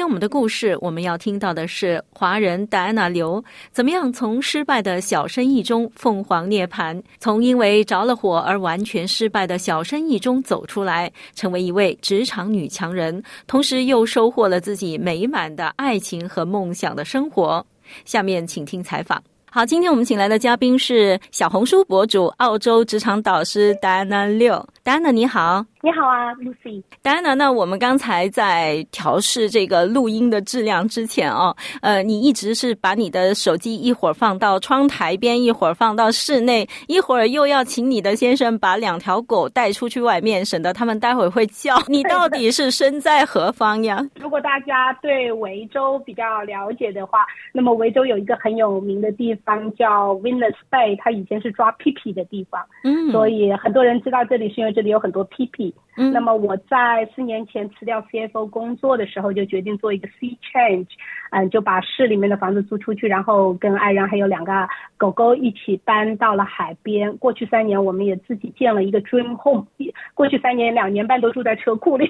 今天我们的故事，我们要听到的是华人戴安娜刘怎么样从失败的小生意中凤凰涅槃，从因为着了火而完全失败的小生意中走出来，成为一位职场女强人，同时又收获了自己美满的爱情和梦想的生活。下面请听采访。好，今天我们请来的嘉宾是小红书博主、澳洲职场导师戴安娜六。戴安娜你好。你好啊，Lucy。当然了，那我们刚才在调试这个录音的质量之前哦，呃，你一直是把你的手机一会儿放到窗台边，一会儿放到室内，一会儿又要请你的先生把两条狗带出去外面，省得他们待会会叫。你到底是身在何方呀？如果大家对维州比较了解的话，那么维州有一个很有名的地方叫 Venus Bay，它以前是抓屁屁的地方，嗯，所以很多人知道这里是因为这里有很多屁屁。嗯，那么我在四年前辞掉 CFO 工作的时候，就决定做一个 sea change，嗯，就把市里面的房子租出去，然后跟爱人还有两个狗狗一起搬到了海边。过去三年，我们也自己建了一个 dream home。过去三年两年半都住在车库里，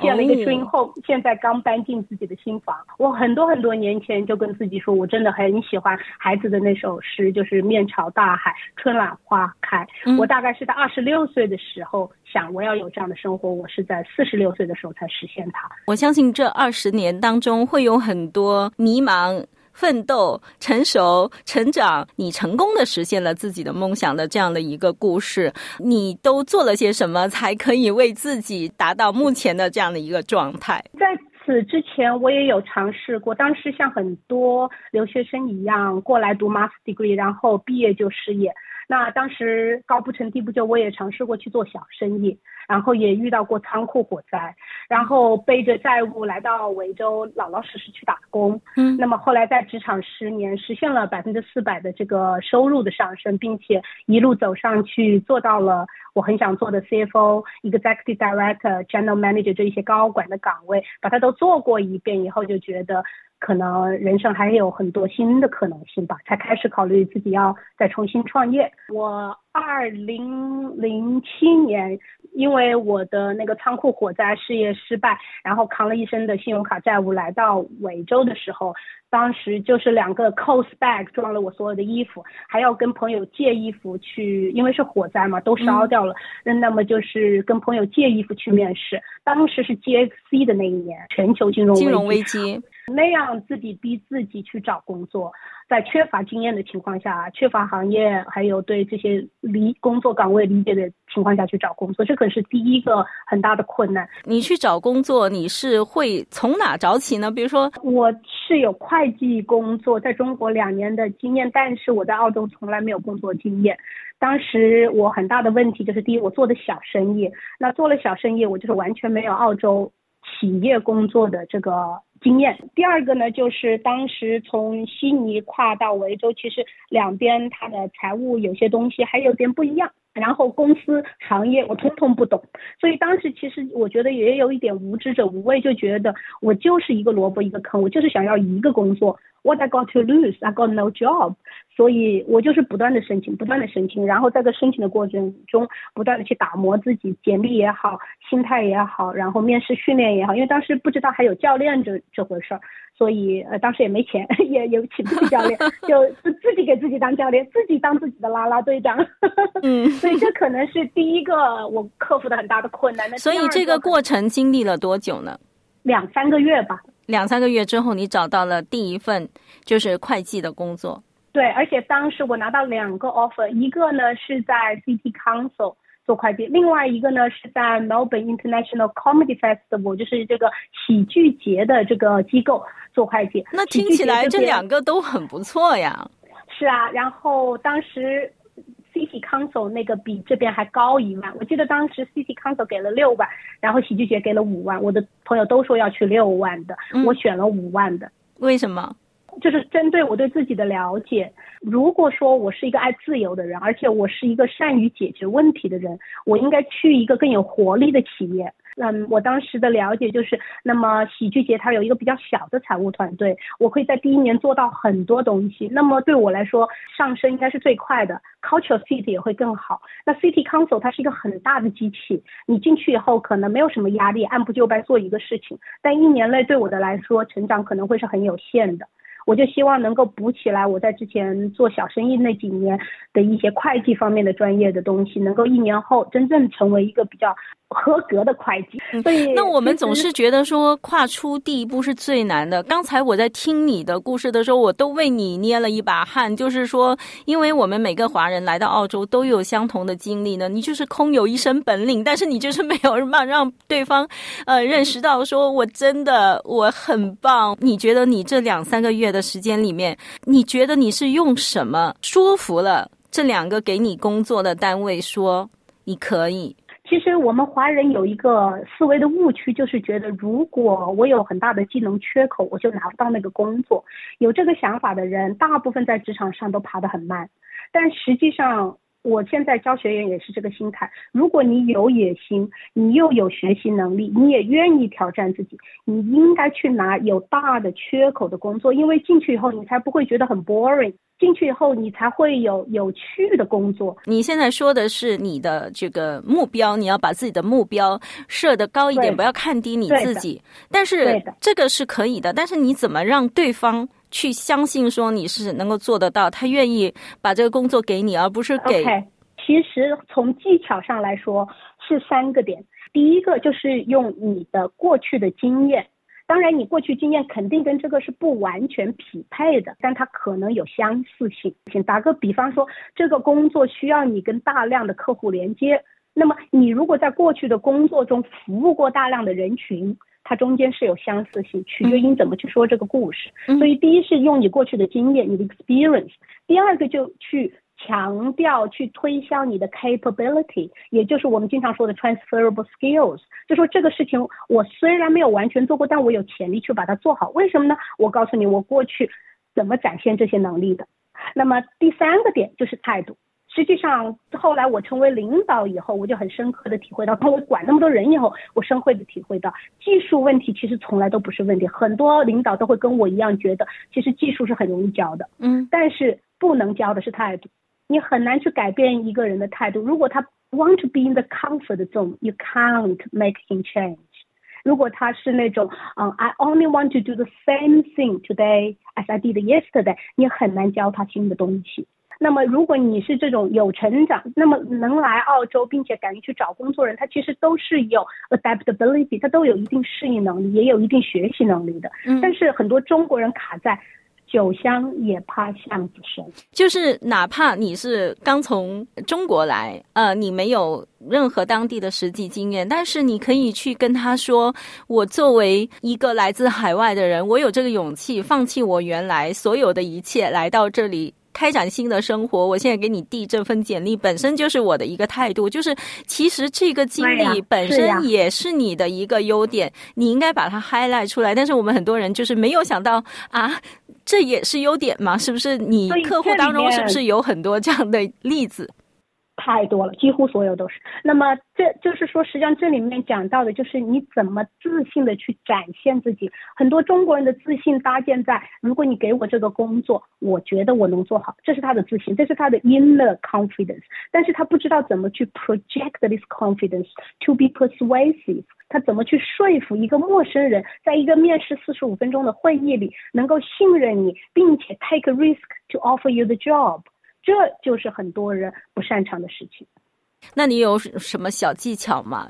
建了一个 dream home。现在刚搬进自己的新房。我很多很多年前就跟自己说，我真的很喜欢孩子的那首诗，就是面朝大海，春暖花开。我大概是在二十六岁的时候想，我要有这样的生活。我是在四十六岁的时候才实现它。我相信这二十年当中会有很多迷茫、奋斗、成熟、成长。你成功的实现了自己的梦想的这样的一个故事，你都做了些什么才可以为自己达到目前的这样的一个状态？在此之前，我也有尝试过，当时像很多留学生一样过来读 master degree，然后毕业就失业。那当时高不成低不就，我也尝试过去做小生意。然后也遇到过仓库火灾，然后背着债务来到维州，老老实实去打工。嗯，那么后来在职场十年，实现了百分之四百的这个收入的上升，并且一路走上去，做到了我很想做的 CFO、Executive Director、General Manager 这一些高管的岗位，把它都做过一遍以后，就觉得可能人生还有很多新的可能性吧，才开始考虑自己要再重新创业。我二零零七年。因为我的那个仓库火灾事业失败，然后扛了一身的信用卡债务来到维州的时候，当时就是两个 cost bag 装了我所有的衣服，还要跟朋友借衣服去，因为是火灾嘛，都烧掉了。那么就是跟朋友借衣服去面试。当时是 GFC 的那一年，全球金融金融危机，那样自己逼自己去找工作。在缺乏经验的情况下，缺乏行业还有对这些理工作岗位理解的情况下去找工作，这可是第一个很大的困难。你去找工作，你是会从哪找起呢？比如说，我是有会计工作，在中国两年的经验，但是我在澳洲从来没有工作经验。当时我很大的问题就是，第一，我做的小生意，那做了小生意，我就是完全没有澳洲企业工作的这个。经验。第二个呢，就是当时从悉尼跨到维州，其实两边它的财务有些东西还有点不一样，然后公司行业我通通不懂，所以当时其实我觉得也有一点无知者无畏，就觉得我就是一个萝卜一个坑，我就是想要一个工作。What I got to lose? I got no job. 所以我就是不断的申请，不断的申请，然后在这申请的过程中，不断的去打磨自己，简历也好，心态也好，然后面试训练也好，因为当时不知道还有教练这这回事儿，所以呃当时也没钱，也也请不起教练，就自己给自己当教练，自己当自己的啦啦队长。嗯，所以这可能是第一个我克服的很大的困难。所以这个过程经历了多久呢？两三个月吧。两三个月之后，你找到了第一份就是会计的工作。对，而且当时我拿到两个 offer，一个呢是在 City Council 做会计，另外一个呢是在 Melbourne International Comedy Festival，就是这个喜剧节的这个机构做会计。那听起来这两个都很不错呀。是啊，然后当时。City Council 那个比这边还高一万，我记得当时 City Council 给了六万，然后喜剧节给了五万，我的朋友都说要去六万的，我选了五万的。为什么？就是针对我对自己的了解，如果说我是一个爱自由的人，而且我是一个善于解决问题的人，我应该去一个更有活力的企业。嗯，我当时的了解就是，那么喜剧节它有一个比较小的财务团队，我可以在第一年做到很多东西。那么对我来说，上升应该是最快的，cultural fit 也会更好。那 city council 它是一个很大的机器，你进去以后可能没有什么压力，按部就班做一个事情，但一年内对我的来说，成长可能会是很有限的。我就希望能够补起来我在之前做小生意那几年的一些会计方面的专业的东西，能够一年后真正成为一个比较。合格的会计，所以那我们总是觉得说跨出第一步是最难的。刚才我在听你的故事的时候，我都为你捏了一把汗。就是说，因为我们每个华人来到澳洲都有相同的经历呢，你就是空有一身本领，但是你就是没有让让对方呃认识到说我真的我很棒。你觉得你这两三个月的时间里面，你觉得你是用什么说服了这两个给你工作的单位说你可以？其实我们华人有一个思维的误区，就是觉得如果我有很大的技能缺口，我就拿不到那个工作。有这个想法的人，大部分在职场上都爬得很慢。但实际上，我现在教学员也是这个心态。如果你有野心，你又有学习能力，你也愿意挑战自己，你应该去拿有大的缺口的工作，因为进去以后你才不会觉得很 boring。进去以后，你才会有有趣的工作。你现在说的是你的这个目标，你要把自己的目标设得高一点，不要看低你自己。但是这个是可以的，但是你怎么让对方去相信说你是能够做得到？他愿意把这个工作给你，而不是给。其实从技巧上来说是三个点，第一个就是用你的过去的经验。当然，你过去经验肯定跟这个是不完全匹配的，但它可能有相似性。打个比方说，这个工作需要你跟大量的客户连接，那么你如果在过去的工作中服务过大量的人群，它中间是有相似性，取决于你怎么去说这个故事。所以，第一是用你过去的经验，你的 experience；第二个就去。强调去推销你的 capability，也就是我们经常说的 transferable skills，就说这个事情我虽然没有完全做过，但我有潜力去把它做好。为什么呢？我告诉你，我过去怎么展现这些能力的。那么第三个点就是态度。实际上后来我成为领导以后，我就很深刻的体会到，当我管那么多人以后，我深刻的体会到，技术问题其实从来都不是问题。很多领导都会跟我一样觉得，其实技术是很容易教的，嗯，但是不能教的是态度。你很难去改变一个人的态度。如果他 want to be in the comfort zone，you can't make him change。如果他是那种，嗯，I only want to do the same thing today as I did yesterday，你很难教他新的东西。那么，如果你是这种有成长，那么能来澳洲并且敢于去找工作人，他其实都是有 adaptability，他都有一定适应能力，也有一定学习能力的。嗯。但是很多中国人卡在。酒香也怕巷子深，就是哪怕你是刚从中国来，呃，你没有任何当地的实际经验，但是你可以去跟他说，我作为一个来自海外的人，我有这个勇气放弃我原来所有的一切，来到这里。开展新的生活，我现在给你递这份简历，本身就是我的一个态度，就是其实这个经历本身也是你的一个优点，你应该把它 highlight 出来。但是我们很多人就是没有想到啊，这也是优点嘛？是不是？你客户当中是不是有很多这样的例子？太多了，几乎所有都是。那么，这就是说，实际上这里面讲到的就是你怎么自信的去展现自己。很多中国人的自信搭建在，如果你给我这个工作，我觉得我能做好，这是他的自信，这是他的 inner confidence。但是他不知道怎么去 project this confidence to be persuasive。他怎么去说服一个陌生人，在一个面试四十五分钟的会议里，能够信任你，并且 take a risk to offer you the job。这就是很多人不擅长的事情。那你有什么小技巧吗？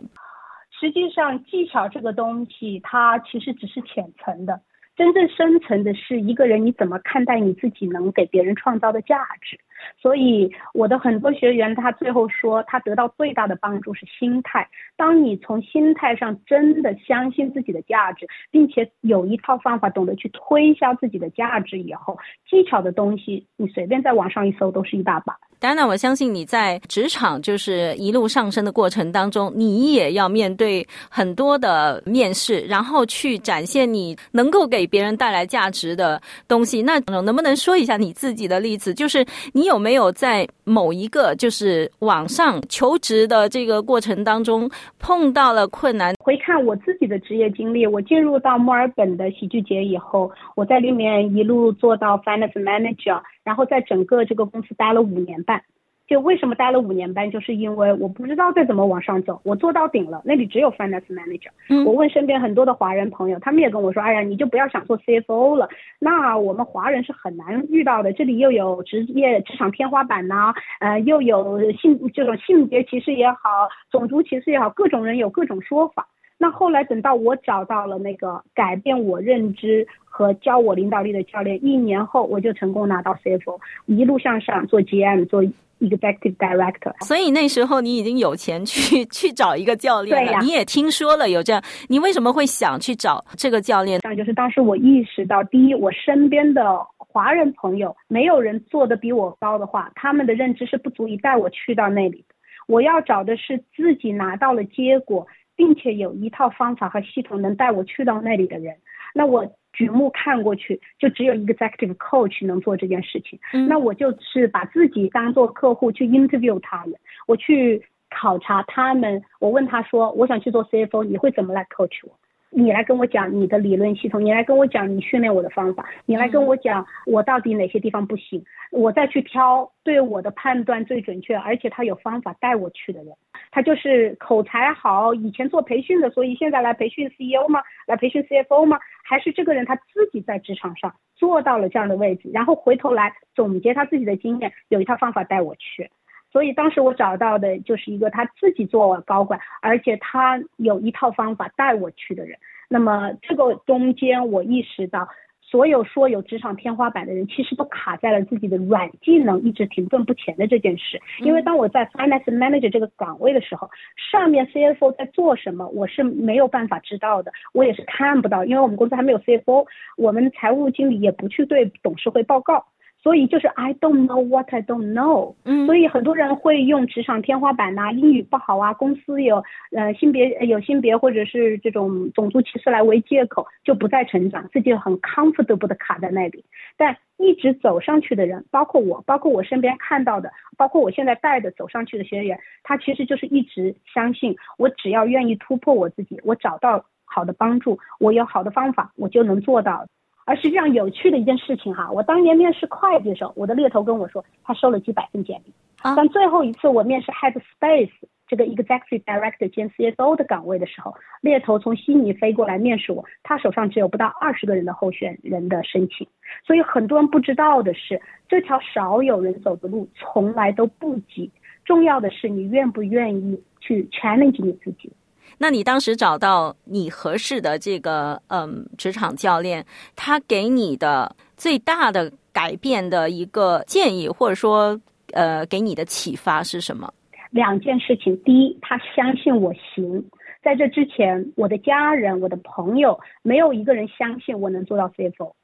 实际上，技巧这个东西，它其实只是浅层的，真正深层的是一个人你怎么看待你自己能给别人创造的价值。所以，我的很多学员他最后说，他得到最大的帮助是心态。当你从心态上真的相信自己的价值，并且有一套方法懂得去推销自己的价值以后，技巧的东西你随便在网上一搜都是一大把。当然，我相信你在职场就是一路上升的过程当中，你也要面对很多的面试，然后去展现你能够给别人带来价值的东西。那能不能说一下你自己的例子？就是你。有没有在某一个就是网上求职的这个过程当中碰到了困难？回看我自己的职业经历，我进入到墨尔本的喜剧节以后，我在里面一路做到 finance manager，然后在整个这个公司待了五年半。就为什么待了五年半，就是因为我不知道再怎么往上走，我做到顶了，那里只有 finance manager。嗯，我问身边很多的华人朋友，他们也跟我说，哎呀，你就不要想做 CFO 了，那我们华人是很难遇到的，这里又有职业职场天花板呐，呃，又有性这种性别歧视也好，种族歧视也好，各种人有各种说法。那后来等到我找到了那个改变我认知和教我领导力的教练，一年后我就成功拿到 CFO，一路向上做 GM 做。Executive Director，所以那时候你已经有钱去 去找一个教练了。你也听说了有这样，你为什么会想去找这个教练？那就是当时我意识到，第一，我身边的华人朋友没有人做的比我高的话，他们的认知是不足以带我去到那里的。我要找的是自己拿到了结果，并且有一套方法和系统能带我去到那里的人。那我。举目看过去，就只有一个 executive coach 能做这件事情。那我就是把自己当做客户去 interview 他们，我去考察他们。我问他说：“我想去做 CFO，你会怎么来 coach 我？”你来跟我讲你的理论系统，你来跟我讲你训练我的方法，你来跟我讲我到底哪些地方不行，我再去挑对我的判断最准确，而且他有方法带我去的人。他就是口才好，以前做培训的，所以现在来培训 CEO 吗？来培训 CFO 吗？还是这个人他自己在职场上做到了这样的位置，然后回头来总结他自己的经验，有一套方法带我去。所以当时我找到的就是一个他自己做高管，而且他有一套方法带我去的人。那么这个中间我意识到，所有说有职场天花板的人，其实都卡在了自己的软技能一直停顿不前的这件事。因为当我在 finance manager 这个岗位的时候，上面 CFO 在做什么，我是没有办法知道的，我也是看不到，因为我们公司还没有 CFO，我们财务经理也不去对董事会报告。所以就是 I don't know what I don't know。嗯，所以很多人会用职场天花板呐，英语不好啊，公司有呃性别有性别或者是这种种族歧视来为借口，就不再成长，自己很 comfortable 的卡在那里。但一直走上去的人，包括我，包括我身边看到的，包括我现在带的走上去的学员，他其实就是一直相信，我只要愿意突破我自己，我找到好的帮助，我有好的方法，我就能做到。而实际上有趣的一件事情哈，我当年面试会计的时候，我的猎头跟我说他收了几百份简历，但最后一次我面试 Head Space 这个 Executive Director 兼 CFO 的岗位的时候，猎头从悉尼飞过来面试我，他手上只有不到二十个人的候选人的申请。所以很多人不知道的是，这条少有人走的路从来都不急，重要的是你愿不愿意去 challenge 你自己。那你当时找到你合适的这个嗯职场教练，他给你的最大的改变的一个建议，或者说呃给你的启发是什么？两件事情，第一，他相信我行。在这之前，我的家人、我的朋友没有一个人相信我能做到 CFO，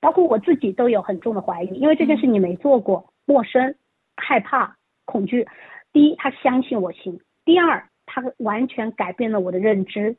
包括我自己都有很重的怀疑，因为这件事你没做过，陌生、害怕、恐惧。第一，他相信我行；第二。他完全改变了我的认知，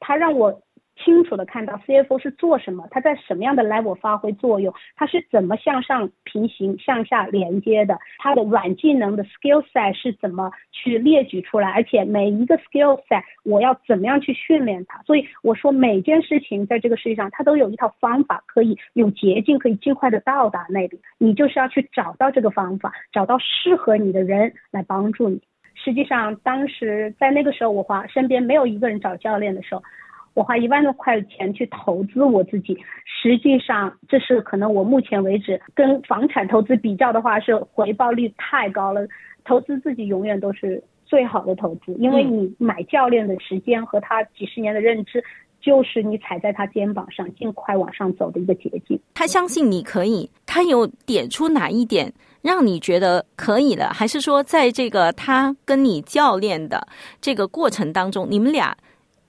他让我清楚的看到 CFO 是做什么，他在什么样的 level 发挥作用，他是怎么向上平行、向下连接的，他的软技能的 skill set 是怎么去列举出来，而且每一个 skill set 我要怎么样去训练它。所以我说每件事情在这个世界上，它都有一套方法，可以有捷径，可以尽快的到达那里。你就是要去找到这个方法，找到适合你的人来帮助你。实际上，当时在那个时候，我花身边没有一个人找教练的时候，我花一万多块钱去投资我自己。实际上，这是可能我目前为止跟房产投资比较的话，是回报率太高了。投资自己永远都是最好的投资，因为你买教练的时间和他几十年的认知。就是你踩在他肩膀上，尽快往上走的一个捷径。他相信你可以，他有点出哪一点让你觉得可以的，还是说在这个他跟你教练的这个过程当中，你们俩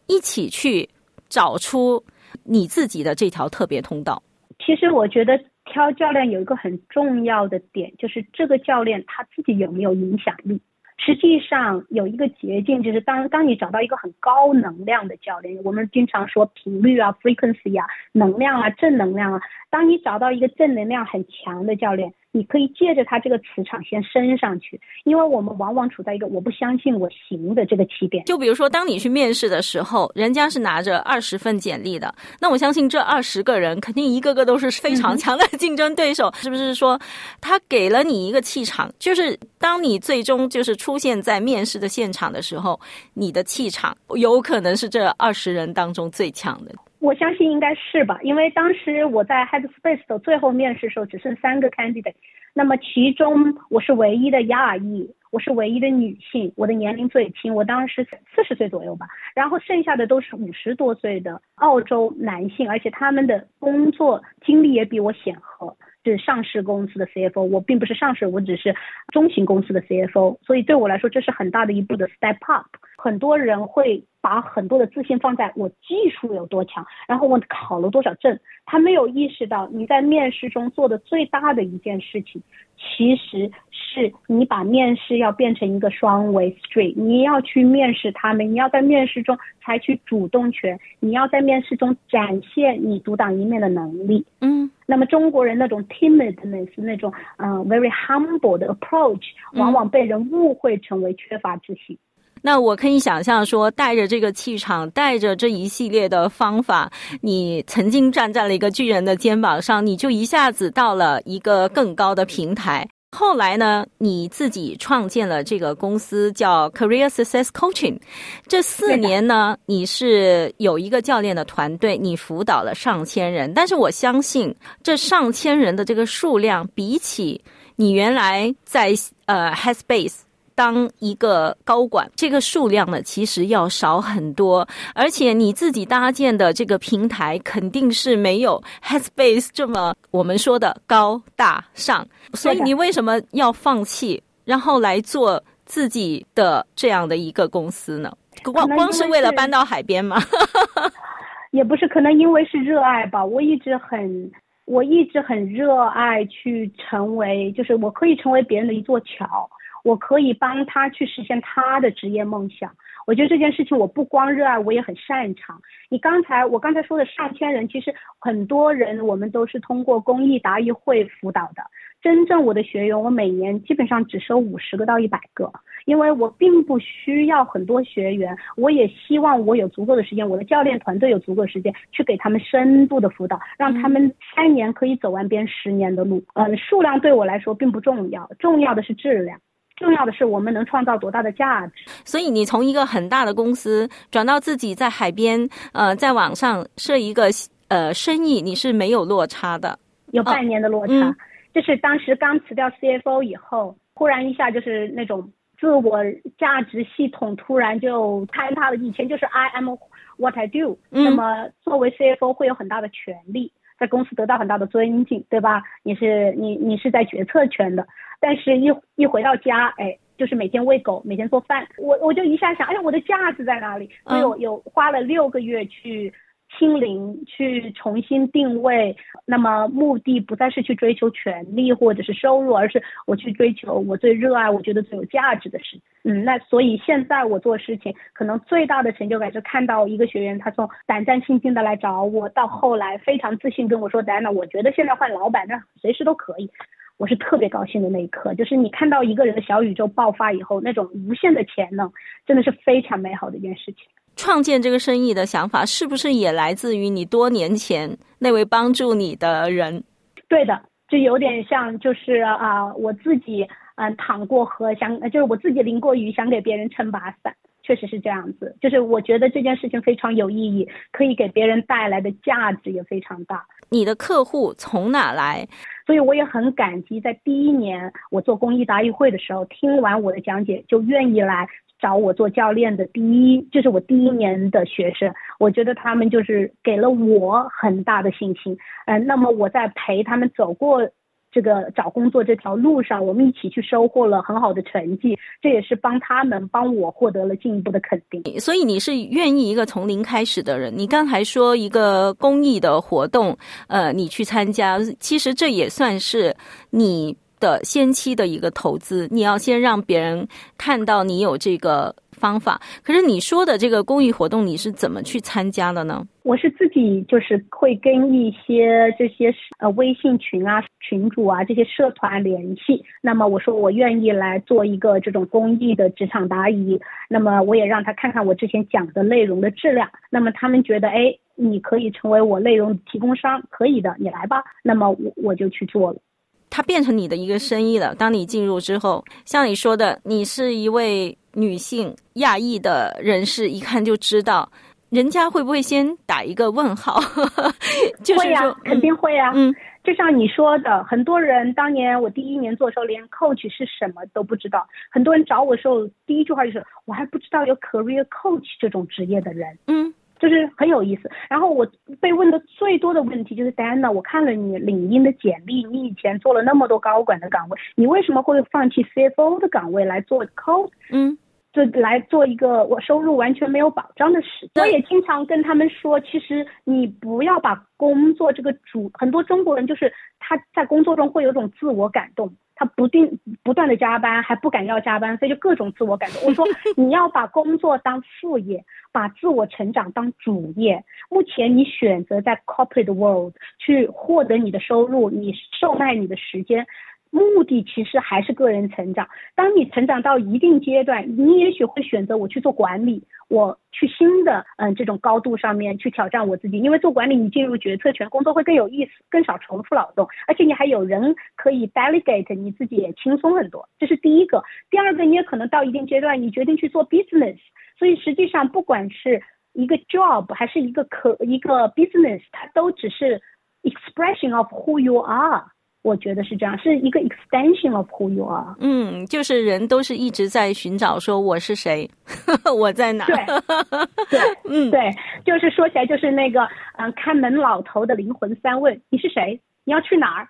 一起去找出你自己的这条特别通道？其实我觉得挑教练有一个很重要的点，就是这个教练他自己有没有影响力。实际上有一个捷径，就是当当你找到一个很高能量的教练，我们经常说频率啊、frequency 啊、能量啊、正能量啊。当你找到一个正能量很强的教练，你可以借着他这个磁场先升上去，因为我们往往处在一个我不相信我行的这个起点。就比如说，当你去面试的时候，人家是拿着二十份简历的，那我相信这二十个人肯定一个个都是非常强的竞争对手，是不是？说他给了你一个气场，就是当你最终就是出现在面试的现场的时候，你的气场有可能是这二十人当中最强的。我相信应该是吧，因为当时我在 Headspace 的最后面试的时候，只剩三个 candidate，那么其中我是唯一的亚裔，我是唯一的女性，我的年龄最轻，我当时四十岁左右吧，然后剩下的都是五十多岁的澳洲男性，而且他们的工作经历也比我显赫。是上市公司的 CFO，我并不是上市，我只是中型公司的 CFO，所以对我来说这是很大的一步的 step up。很多人会把很多的自信放在我技术有多强，然后我考了多少证，他没有意识到你在面试中做的最大的一件事情，其实是你把面试要变成一个双维 street，你要去面试他们，你要在面试中采取主动权，你要在面试中展现你独当一面的能力。嗯。那么中国人那种 timidness 那种嗯 very humble 的 approach，往往被人误会成为缺乏自信。那我可以想象说，带着这个气场，带着这一系列的方法，你曾经站在了一个巨人的肩膀上，你就一下子到了一个更高的平台。后来呢，你自己创建了这个公司，叫 Career Success Coaching。这四年呢，你是有一个教练的团队，你辅导了上千人。但是我相信，这上千人的这个数量，比起你原来在呃 Headspace。当一个高管，这个数量呢，其实要少很多，而且你自己搭建的这个平台肯定是没有 Headspace 这么我们说的高大上，所以你为什么要放弃，然后来做自己的这样的一个公司呢？光光是为了搬到海边吗？也不是，可能因为是热爱吧。我一直很，我一直很热爱去成为，就是我可以成为别人的一座桥。我可以帮他去实现他的职业梦想。我觉得这件事情我不光热爱，我也很擅长。你刚才我刚才说的上千人，其实很多人我们都是通过公益答疑会辅导的。真正我的学员，我每年基本上只收五十个到一百个，因为我并不需要很多学员，我也希望我有足够的时间，我的教练团队有足够的时间去给他们深度的辅导，让他们三年可以走完边十年的路。嗯，数量对我来说并不重要，重要的是质量。重要的是我们能创造多大的价值。所以你从一个很大的公司转到自己在海边，呃，在网上设一个呃生意，你是没有落差的。有半年的落差，就是当时刚辞掉 CFO 以后，忽然一下就是那种自我价值系统突然就坍塌了。以前就是 I am what I do，那么作为 CFO 会有很大的权利，在公司得到很大的尊敬，对吧？你是你你是在决策权的。但是，一一回到家，哎，就是每天喂狗，每天做饭，我我就一下想，哎呀，我的价值在哪里？所以我有花了六个月去清零，去重新定位。那么目的不再是去追求权利或者是收入，而是我去追求我最热爱、我觉得最有价值的事。嗯，那所以现在我做事情，可能最大的成就感是看到一个学员，他从胆战心惊的来找我，到后来非常自信跟我说：“丹娜，我觉得现在换老板，那随时都可以。”我是特别高兴的那一刻，就是你看到一个人的小宇宙爆发以后，那种无限的潜能，真的是非常美好的一件事情。创建这个生意的想法，是不是也来自于你多年前那位帮助你的人？对的，就有点像，就是啊，我自己嗯淌过河，想就是我自己淋过雨，想给别人撑把伞，确实是这样子。就是我觉得这件事情非常有意义，可以给别人带来的价值也非常大。你的客户从哪来？所以我也很感激，在第一年我做公益答疑会的时候，听完我的讲解就愿意来找我做教练的第一，就是我第一年的学生，我觉得他们就是给了我很大的信心。嗯，那么我在陪他们走过。这个找工作这条路上，我们一起去收获了很好的成绩，这也是帮他们帮我获得了进一步的肯定。所以你是愿意一个从零开始的人。你刚才说一个公益的活动，呃，你去参加，其实这也算是你的先期的一个投资。你要先让别人看到你有这个。方法。可是你说的这个公益活动，你是怎么去参加的呢？我是自己就是会跟一些这些呃微信群啊、群主啊这些社团联系。那么我说我愿意来做一个这种公益的职场答疑。那么我也让他看看我之前讲的内容的质量。那么他们觉得哎，你可以成为我内容提供商，可以的，你来吧。那么我我就去做了。它变成你的一个生意了。当你进入之后，像你说的，你是一位女性亚裔的人士，一看就知道。人家会不会先打一个问号？就会呀，肯定会呀。嗯，就像你说的，很多人当年我第一年做的时候，连 coach 是什么都不知道。很多人找我的时候，第一句话就是我还不知道有 career coach 这种职业的人。嗯，就是很有意思。然后我被问的最多的问题就是，Dana，我看了你领英的简历，你以前做了那么多高管的岗位，你为什么会放弃 CFO 的岗位来做 CO？嗯。就来做一个我收入完全没有保障的事。我也经常跟他们说，其实你不要把工作这个主，很多中国人就是他在工作中会有种自我感动，他不定不断的加班，还不敢要加班，所以就各种自我感动。我说 你要把工作当副业，把自我成长当主业。目前你选择在 corporate world 去获得你的收入，你售卖你的时间。目的其实还是个人成长。当你成长到一定阶段，你也许会选择我去做管理，我去新的嗯这种高度上面去挑战我自己。因为做管理，你进入决策权，工作会更有意思，更少重复劳动，而且你还有人可以 delegate，你自己也轻松很多。这是第一个。第二个，你也可能到一定阶段，你决定去做 business。所以实际上，不管是一个 job 还是一个可一个 business，它都只是 expression of who you are。我觉得是这样，是一个 extension of who you are。嗯，就是人都是一直在寻找说我是谁，我在哪？对，对，嗯，对，就是说起来就是那个嗯，看门老头的灵魂三问：你是谁？你要去哪儿？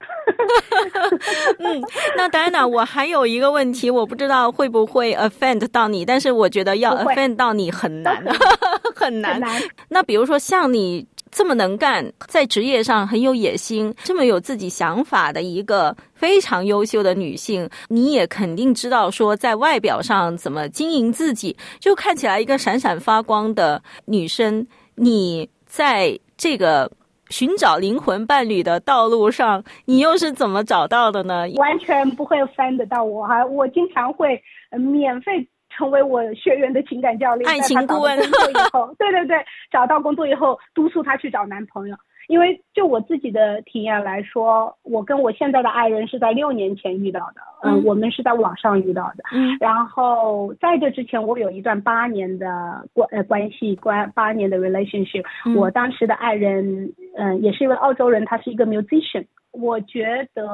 嗯，那 Diana，我还有一个问题，我不知道会不会 offend 到你，但是我觉得要 offend 到你很难，很难。那比如说像你。这么能干，在职业上很有野心，这么有自己想法的一个非常优秀的女性，你也肯定知道说，在外表上怎么经营自己，就看起来一个闪闪发光的女生。你在这个寻找灵魂伴侣的道路上，你又是怎么找到的呢？完全不会翻得到我哈，我经常会免费。成为我学员的情感教练，爱情顾问。工作以后，对对对，找到工作以后，督促他去找男朋友。因为就我自己的体验来说，我跟我现在的爱人是在六年前遇到的，嗯，我们是在网上遇到的。嗯，然后在这之前，我有一段八年的关呃关系，关八年的 relationship。我当时的爱人，嗯，也是一位澳洲人，他是一个 musician。我觉得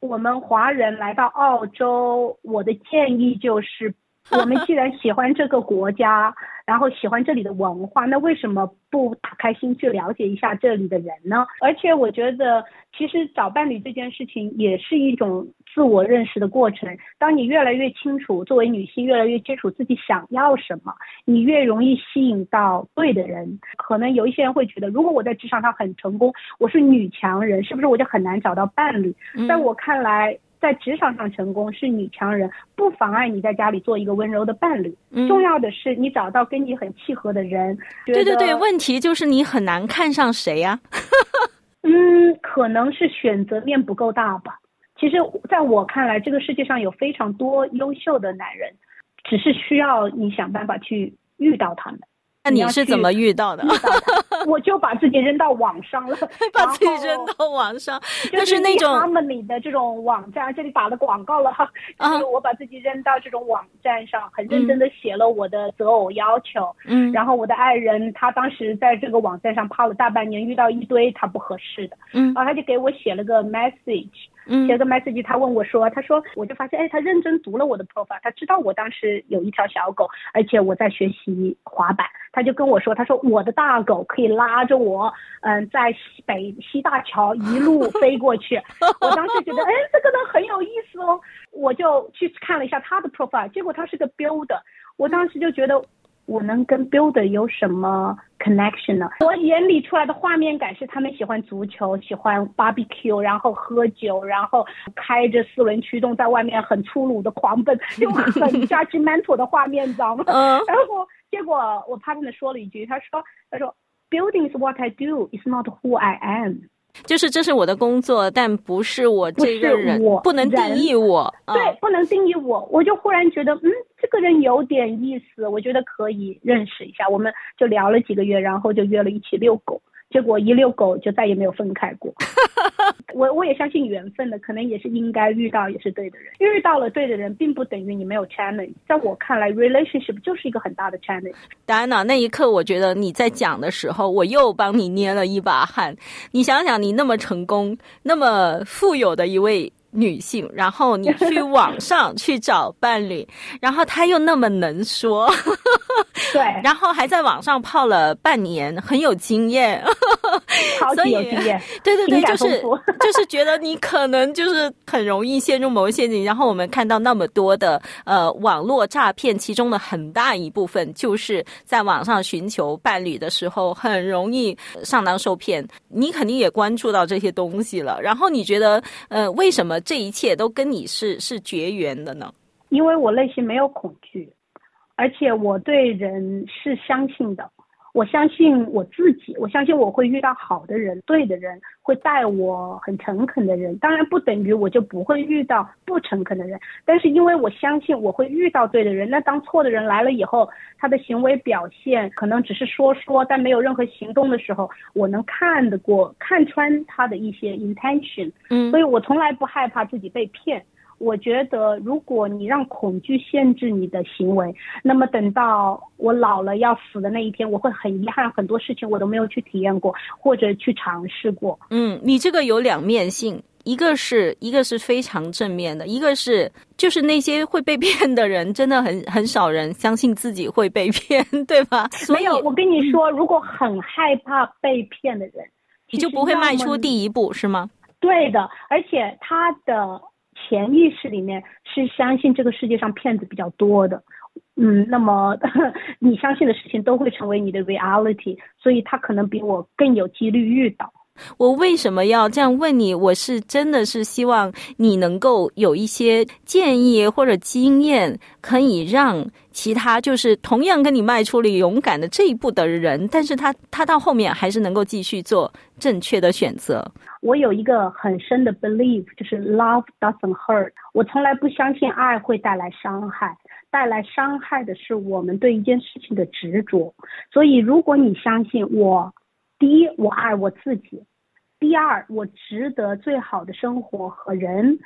我们华人来到澳洲，我的建议就是。我们既然喜欢这个国家，然后喜欢这里的文化，那为什么不打开心去了解一下这里的人呢？而且我觉得，其实找伴侣这件事情也是一种自我认识的过程。当你越来越清楚，作为女性越来越清楚自己想要什么，你越容易吸引到对的人。可能有一些人会觉得，如果我在职场上很成功，我是女强人，是不是我就很难找到伴侣？在我看来。在职场上成功是女强人，不妨碍你在家里做一个温柔的伴侣。重要的是你找到跟你很契合的人。对对对，问题就是你很难看上谁呀？嗯，可能是选择面不够大吧。其实，在我看来，这个世界上有非常多优秀的男人，只是需要你想办法去遇到他们。那你是怎么遇到的？我就把自己扔到网上了，把自己扔到网上，就是那种他们里的这种网站，这里打了广告了哈。就是我把自己扔到这种网站上，很认真的写了我的择偶要求。嗯。然后我的爱人他当时在这个网站上泡了大半年，遇到一堆他不合适的。嗯。然后他就给我写了个 message。嗯，写个 message，他问我说：“他说，我就发现，哎，他认真读了我的 profile，他知道我当时有一条小狗，而且我在学习滑板，他就跟我说，他说我的大狗可以拉着我，嗯，在西北西大桥一路 飞过去。我当时觉得，哎，这个呢很有意思哦，我就去看了一下他的 profile，结果他是个 builder，我当时就觉得。”我能跟 builder 有什么 connection 呢？我眼里出来的画面感是他们喜欢足球，喜欢 barbecue，然后喝酒，然后开着四轮驱动在外面很粗鲁的狂奔，就很 judgmental 的画面，你知道吗？嗯。然后结果我 partner 说了一句，他说：“他说 building is what I do, is not who I am。”就是这是我的工作，但不是我这个人，不能定义我。对，不能定义我，我就忽然觉得，嗯，这个人有点意思，我觉得可以认识一下。我们就聊了几个月，然后就约了一起遛狗。结果一遛狗就再也没有分开过。我我也相信缘分的，可能也是应该遇到也是对的人。遇到了对的人，并不等于你没有 challenge。在我看来，relationship 就是一个很大的 challenge。戴安娜？那一刻，我觉得你在讲的时候，我又帮你捏了一把汗。你想想，你那么成功、那么富有的一位。女性，然后你 去网上去找伴侣，然后他又那么能说，对，然后还在网上泡了半年，很有经验，超级有经验，对对对，就是就是觉得你可能就是很容易陷入某个陷阱。然后我们看到那么多的呃网络诈骗，其中的很大一部分就是在网上寻求伴侣的时候，很容易上当受骗。你肯定也关注到这些东西了，然后你觉得呃为什么？这一切都跟你是是绝缘的呢，因为我内心没有恐惧，而且我对人是相信的。我相信我自己，我相信我会遇到好的人、对的人，会待我很诚恳的人。当然不等于我就不会遇到不诚恳的人，但是因为我相信我会遇到对的人。那当错的人来了以后，他的行为表现可能只是说说，但没有任何行动的时候，我能看得过、看穿他的一些 intention。嗯，所以我从来不害怕自己被骗。我觉得，如果你让恐惧限制你的行为，那么等到我老了要死的那一天，我会很遗憾，很多事情我都没有去体验过或者去尝试过。嗯，你这个有两面性，一个是一个是非常正面的，一个是就是那些会被骗的人，真的很很少人相信自己会被骗，对吧？没有，我跟你说，如果很害怕被骗的人，你就不会迈出第一步，是吗？对的，而且他的。潜意识里面是相信这个世界上骗子比较多的，嗯，那么 你相信的事情都会成为你的 reality，所以他可能比我更有几率遇到。我为什么要这样问你？我是真的是希望你能够有一些建议或者经验，可以让其他就是同样跟你迈出了勇敢的这一步的人，但是他他到后面还是能够继续做正确的选择。我有一个很深的 belief，就是 love doesn't hurt。我从来不相信爱会带来伤害，带来伤害的是我们对一件事情的执着。所以，如果你相信我，第一，我爱我自己；第二，我值得最好的生活和人；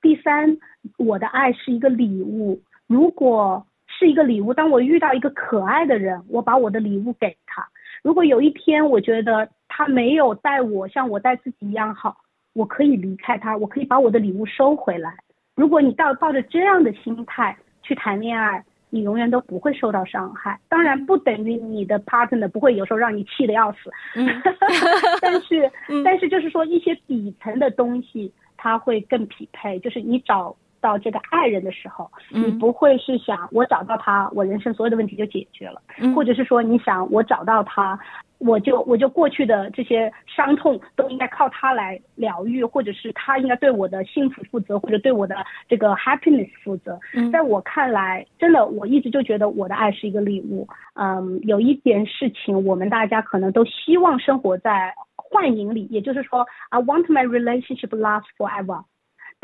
第三，我的爱是一个礼物。如果是一个礼物，当我遇到一个可爱的人，我把我的礼物给他。如果有一天我觉得他没有待我像我待自己一样好，我可以离开他，我可以把我的礼物收回来。如果你抱抱着这样的心态去谈恋爱，你永远都不会受到伤害。当然不等于你的 partner 不会有时候让你气得要死，但是 但是就是说一些底层的东西，它会更匹配。就是你找。到这个爱人的时候，你不会是想我找到他，我人生所有的问题就解决了，或者是说你想我找到他，我就我就过去的这些伤痛都应该靠他来疗愈，或者是他应该对我的幸福负责，或者对我的这个 happiness 负责。在我看来，真的我一直就觉得我的爱是一个礼物。嗯，有一点事情，我们大家可能都希望生活在幻影里，也就是说，I want my relationship last forever。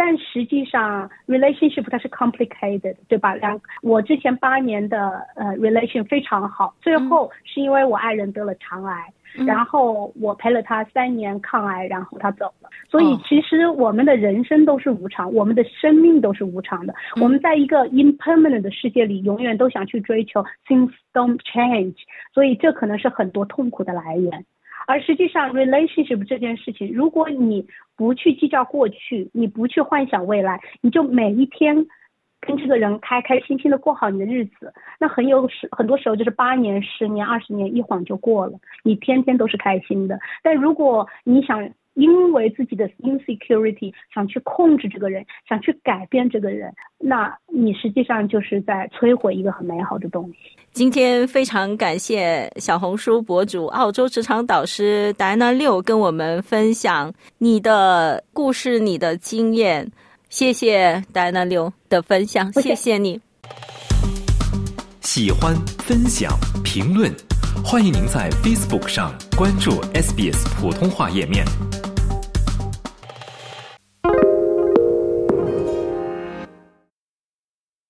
但实际上，relationship 它是 complicated，对吧？两我之前八年的呃 relation 非常好，最后是因为我爱人得了肠癌，然后我陪了他三年抗癌，然后他走了。所以其实我们的人生都是无常，我们的生命都是无常的。我们在一个 impermanent 的世界里，永远都想去追求 things don't change，所以这可能是很多痛苦的来源。而实际上，relationship 这件事情，如果你不去计较过去，你不去幻想未来，你就每一天跟这个人开开心心的过好你的日子，那很有时很多时候就是八年、十年、二十年一晃就过了，你天天都是开心的。但如果你想因为自己的 insecurity 想去控制这个人，想去改变这个人，那你实际上就是在摧毁一个很美好的东西。今天非常感谢小红书博主、澳洲职场导师戴安娜六跟我们分享你的故事、你的经验。谢谢戴安娜六的分享，谢谢你。喜欢、分享、评论，欢迎您在 Facebook 上关注 SBS 普通话页面。